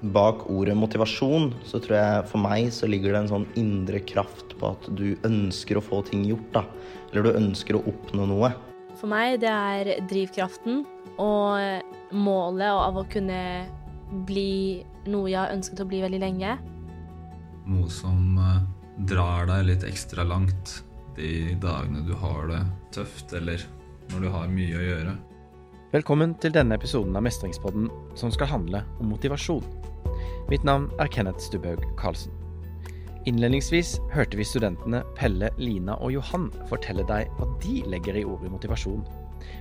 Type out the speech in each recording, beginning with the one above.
Bak ordet motivasjon så tror jeg for meg så ligger det en sånn indre kraft på at du ønsker å få ting gjort, da. Eller du ønsker å oppnå noe. For meg det er drivkraften og målet av å kunne bli noe jeg har ønsket å bli veldig lenge. Noe som eh, drar deg litt ekstra langt de dagene du har det tøft, eller når du har mye å gjøre. Velkommen til denne episoden av Mestringspodden som skal handle om motivasjon. Mitt navn er Kenneth Stubhaug Karlsen. Innledningsvis hørte vi studentene Pelle, Lina og Johan fortelle deg hva de legger i ordet motivasjon.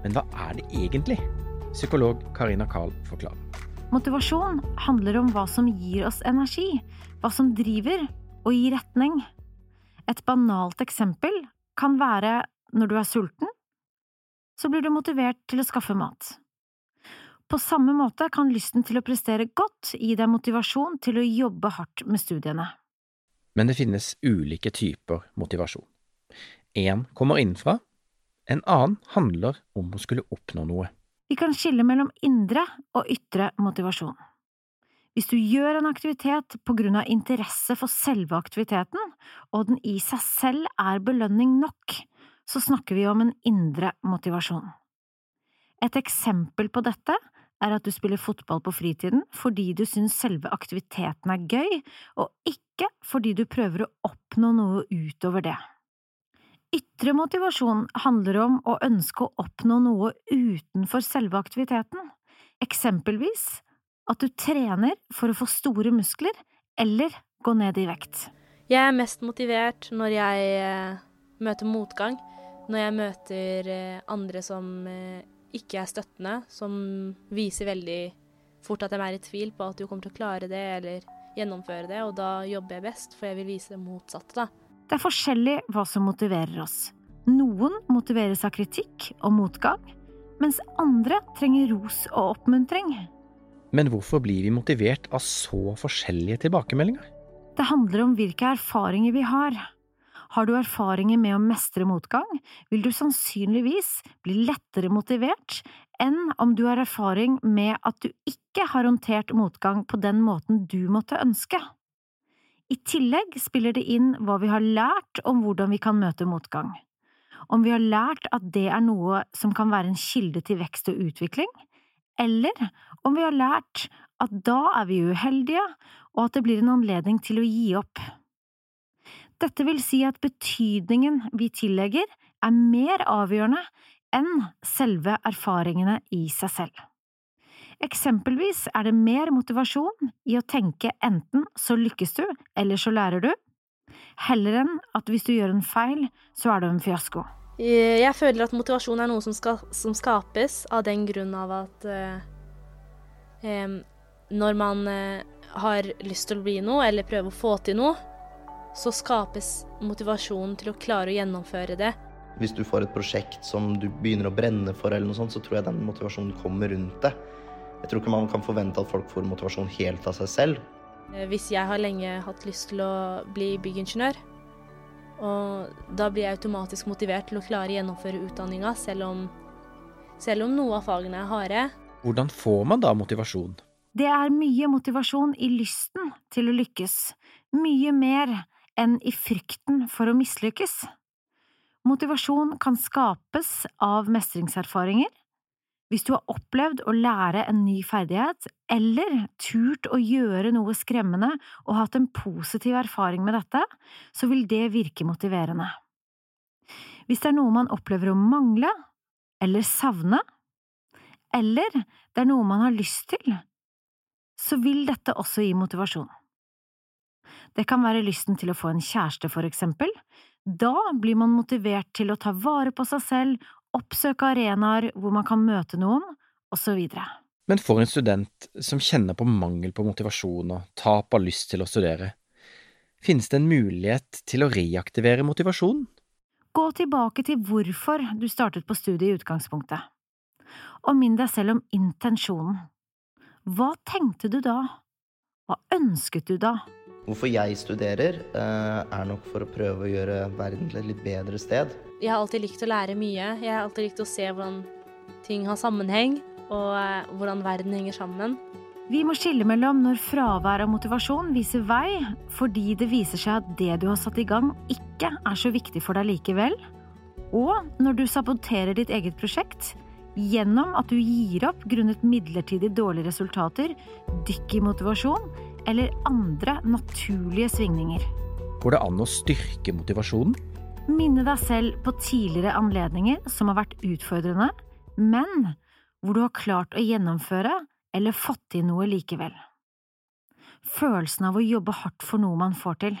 Men hva er det egentlig? Psykolog Karina Karl forklarer. Motivasjon handler om hva som gir oss energi, hva som driver og gir retning. Et banalt eksempel kan være når du er sulten, så blir du motivert til å skaffe mat. På samme måte kan lysten til å prestere godt gi deg motivasjon til å jobbe hardt med studiene. Men det finnes ulike typer motivasjon. En kommer innenfra, en annen handler om å skulle oppnå noe. Vi kan skille mellom indre og ytre motivasjon. Hvis du gjør en aktivitet på grunn av interesse for selve aktiviteten, og den i seg selv er belønning nok, så snakker vi om en indre motivasjon. Et eksempel på dette er at du spiller fotball på fritiden fordi du syns selve aktiviteten er gøy, og ikke fordi du prøver å oppnå noe utover det. Ytre motivasjon handler om å ønske å oppnå noe utenfor selve aktiviteten, eksempelvis at du trener for å få store muskler eller gå ned i vekt. Jeg er mest motivert når jeg eh, møter motgang, når jeg møter eh, andre som eh, ikke er støttende, som viser veldig fort at de er i tvil på at du kommer til å klare det eller gjennomføre det, og da jobber jeg best, for jeg vil vise det motsatte, da. Det er forskjellig hva som motiverer oss. Noen motiveres av kritikk og motgang, mens andre trenger ros og oppmuntring. Men hvorfor blir vi motivert av så forskjellige tilbakemeldinger? Det handler om hvilke erfaringer vi har. Har du erfaringer med å mestre motgang, vil du sannsynligvis bli lettere motivert enn om du har erfaring med at du ikke har håndtert motgang på den måten du måtte ønske. I tillegg spiller det inn hva vi har lært om hvordan vi kan møte motgang. Om vi har lært at det er noe som kan være en kilde til vekst og utvikling, eller om vi har lært at da er vi uheldige, og at det blir en anledning til å gi opp. Dette vil si at betydningen vi tillegger, er mer avgjørende enn selve erfaringene i seg selv. Eksempelvis er det mer motivasjon i å tenke enten så lykkes du, eller så lærer du, heller enn at hvis du gjør en feil, så er du en fiasko. Eh, jeg føler at motivasjon er noe som, skal, som skapes av den grunn av at eh, når man eh, har lyst til å bli noe, eller prøve å få til noe, så skapes motivasjonen til å klare å gjennomføre det. Hvis du får et prosjekt som du begynner å brenne for, eller noe sånt, så tror jeg den motivasjonen kommer rundt det. Jeg tror ikke man kan forvente at folk får motivasjon helt av seg selv. Hvis jeg har lenge hatt lyst til å bli byggingeniør, og da blir jeg automatisk motivert til å klare å gjennomføre utdanninga, selv, selv, om noe av fagene er harde. Hvordan får man da motivasjon? Det er mye motivasjon i lysten til å lykkes, mye mer enn i frykten for å mislykkes. Motivasjon kan skapes av mestringserfaringer, hvis du har opplevd å lære en ny ferdighet, eller turt å gjøre noe skremmende og hatt en positiv erfaring med dette, så vil det virke motiverende. Hvis det er noe man opplever å mangle, eller savne, eller det er noe man har lyst til, så vil dette også gi motivasjon. Det kan være lysten til å få en kjæreste, for eksempel. Da blir man motivert til å ta vare på seg selv oppsøke arenaer hvor man kan møte noen, osv. Men for en student som kjenner på mangel på motivasjon og tap av lyst til å studere, finnes det en mulighet til å reaktivere motivasjonen? Gå tilbake til hvorfor du startet på studiet i utgangspunktet, og minn deg selv om intensjonen. Hva tenkte du da? Hva ønsket du da? Hvorfor jeg studerer, eh, er nok for å prøve å gjøre verden til et litt bedre sted. Jeg har alltid likt å lære mye. Jeg har alltid likt å se hvordan ting har sammenheng, og eh, hvordan verden henger sammen. Vi må skille mellom når fravær av motivasjon viser vei fordi det viser seg at det du har satt i gang ikke er så viktig for deg likevel, og når du saboterer ditt eget prosjekt gjennom at du gir opp grunnet midlertidig dårlige resultater, dykk i motivasjon eller andre naturlige svingninger. Går det an å styrke motivasjonen? Minne deg selv på tidligere anledninger som har vært utfordrende, men hvor du har klart å gjennomføre eller fått til noe likevel. Følelsen av å jobbe hardt for noe man får til.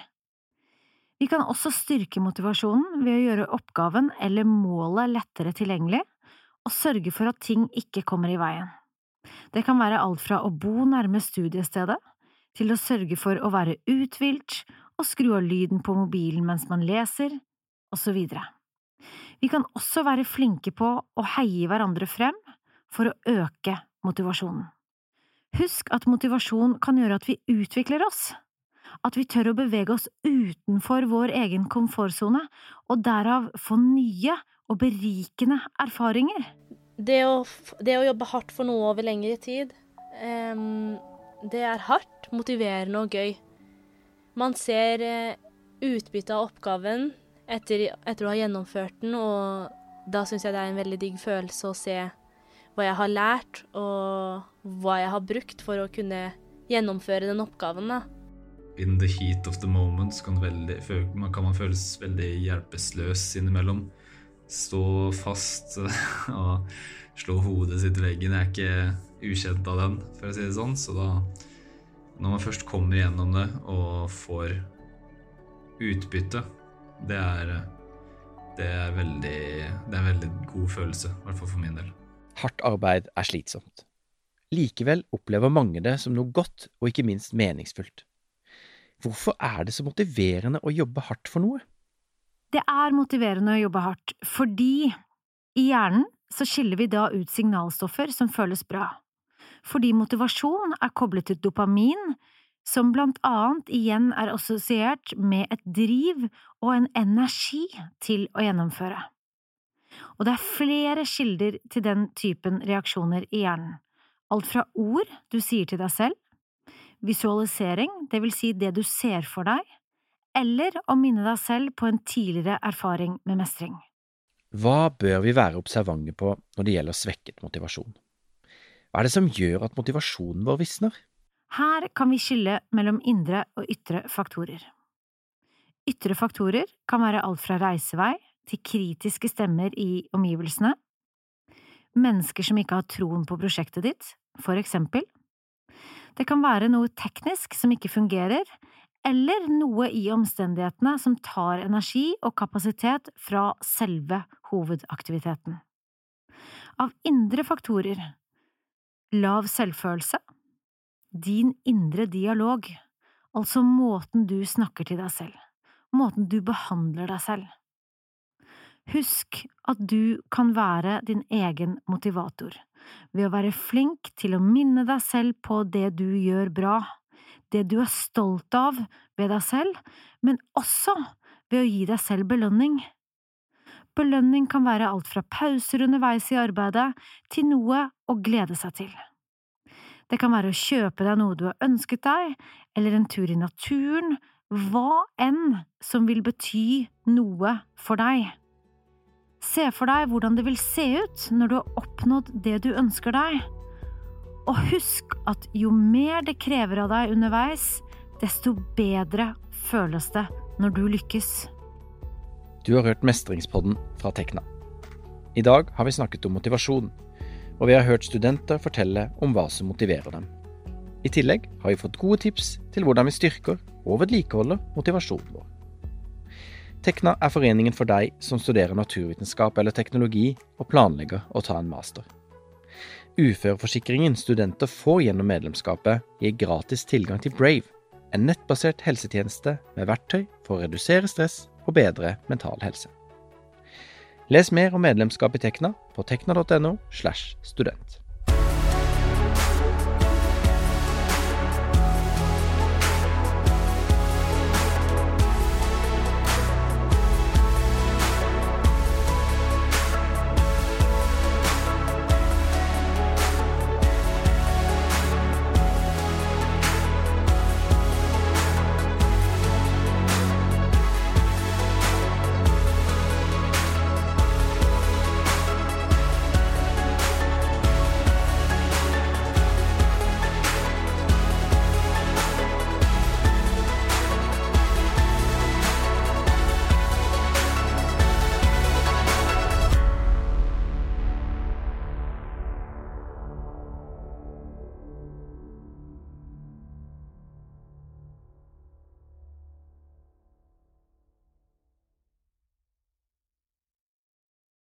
Vi kan også styrke motivasjonen ved å gjøre oppgaven eller målet lettere tilgjengelig, og sørge for at ting ikke kommer i veien. Det kan være alt fra å bo nærme studiestedet, til å sørge for å være uthvilt og skru av lyden på mobilen mens man leser, osv. Vi kan også være flinke på å heie hverandre frem for å øke motivasjonen. Husk at motivasjon kan gjøre at vi utvikler oss, at vi tør å bevege oss utenfor vår egen komfortsone, og derav få nye og berikende erfaringer. Det å, det å jobbe hardt for noe over lengre tid, um, det er hardt, motiverende og gøy. Man ser uh, utbyttet av oppgaven etter, etter, å ha gjennomført den, og da syns jeg det er en veldig digg følelse å se hva jeg har lært, og hva jeg har brukt for å kunne gjennomføre den oppgaven. da. In the heat of the moment kan, veldig, kan man føles veldig hjelpeløs innimellom. Stå fast og slå hodet sitt i veggen. Jeg er ikke ukjent av den, for å si det sånn. Så da, når man først kommer gjennom det og får utbytte, det er, det er, veldig, det er en veldig god følelse. I hvert fall for min del. Hardt arbeid er slitsomt. Likevel opplever mange det som noe godt og ikke minst meningsfullt. Hvorfor er det så motiverende å jobbe hardt for noe? Det er motiverende å jobbe hardt fordi i hjernen så skiller vi da ut signalstoffer som føles bra. Fordi motivasjon er koblet til dopamin, som blant annet igjen er assosiert med et driv og en energi til å gjennomføre og det er flere kilder til den typen reaksjoner i hjernen. Alt fra ord du sier til deg selv, visualisering, det vil si det du ser for deg, eller å minne deg selv på en tidligere erfaring med mestring. Hva bør vi være observante på når det gjelder svekket motivasjon? Hva er det som gjør at motivasjonen vår visner? Her kan vi skille mellom indre og ytre faktorer. Ytre faktorer kan være alt fra reisevei, til kritiske stemmer i omgivelsene, mennesker som ikke har troen på prosjektet ditt, for eksempel. Det kan være noe teknisk som ikke fungerer, eller noe i omstendighetene som tar energi og kapasitet fra selve hovedaktiviteten. Av indre faktorer lav selvfølelse, din indre dialog, altså måten du snakker til deg selv, måten du behandler deg selv. Husk at du kan være din egen motivator ved å være flink til å minne deg selv på det du gjør bra, det du er stolt av ved deg selv, men også ved å gi deg selv belønning. Belønning kan være alt fra pauser underveis i arbeidet til noe å glede seg til. Det kan være å kjøpe deg noe du har ønsket deg, eller en tur i naturen, hva enn som vil bety noe for deg. Se for deg hvordan det vil se ut når du har oppnådd det du ønsker deg. Og husk at jo mer det krever av deg underveis, desto bedre føles det når du lykkes. Du har hørt Mestringspodden fra Tekna. I dag har vi snakket om motivasjon, og vi har hørt studenter fortelle om hva som motiverer dem. I tillegg har vi fått gode tips til hvordan vi styrker og vedlikeholder motivasjonen vår. Tekna er foreningen for deg som studerer naturvitenskap eller teknologi og planlegger å ta en master. Uføreforsikringen studenter får gjennom medlemskapet, gir gratis tilgang til Brave, en nettbasert helsetjeneste med verktøy for å redusere stress og bedre mental helse. Les mer om medlemskap i Tekna på tekna.no slash student.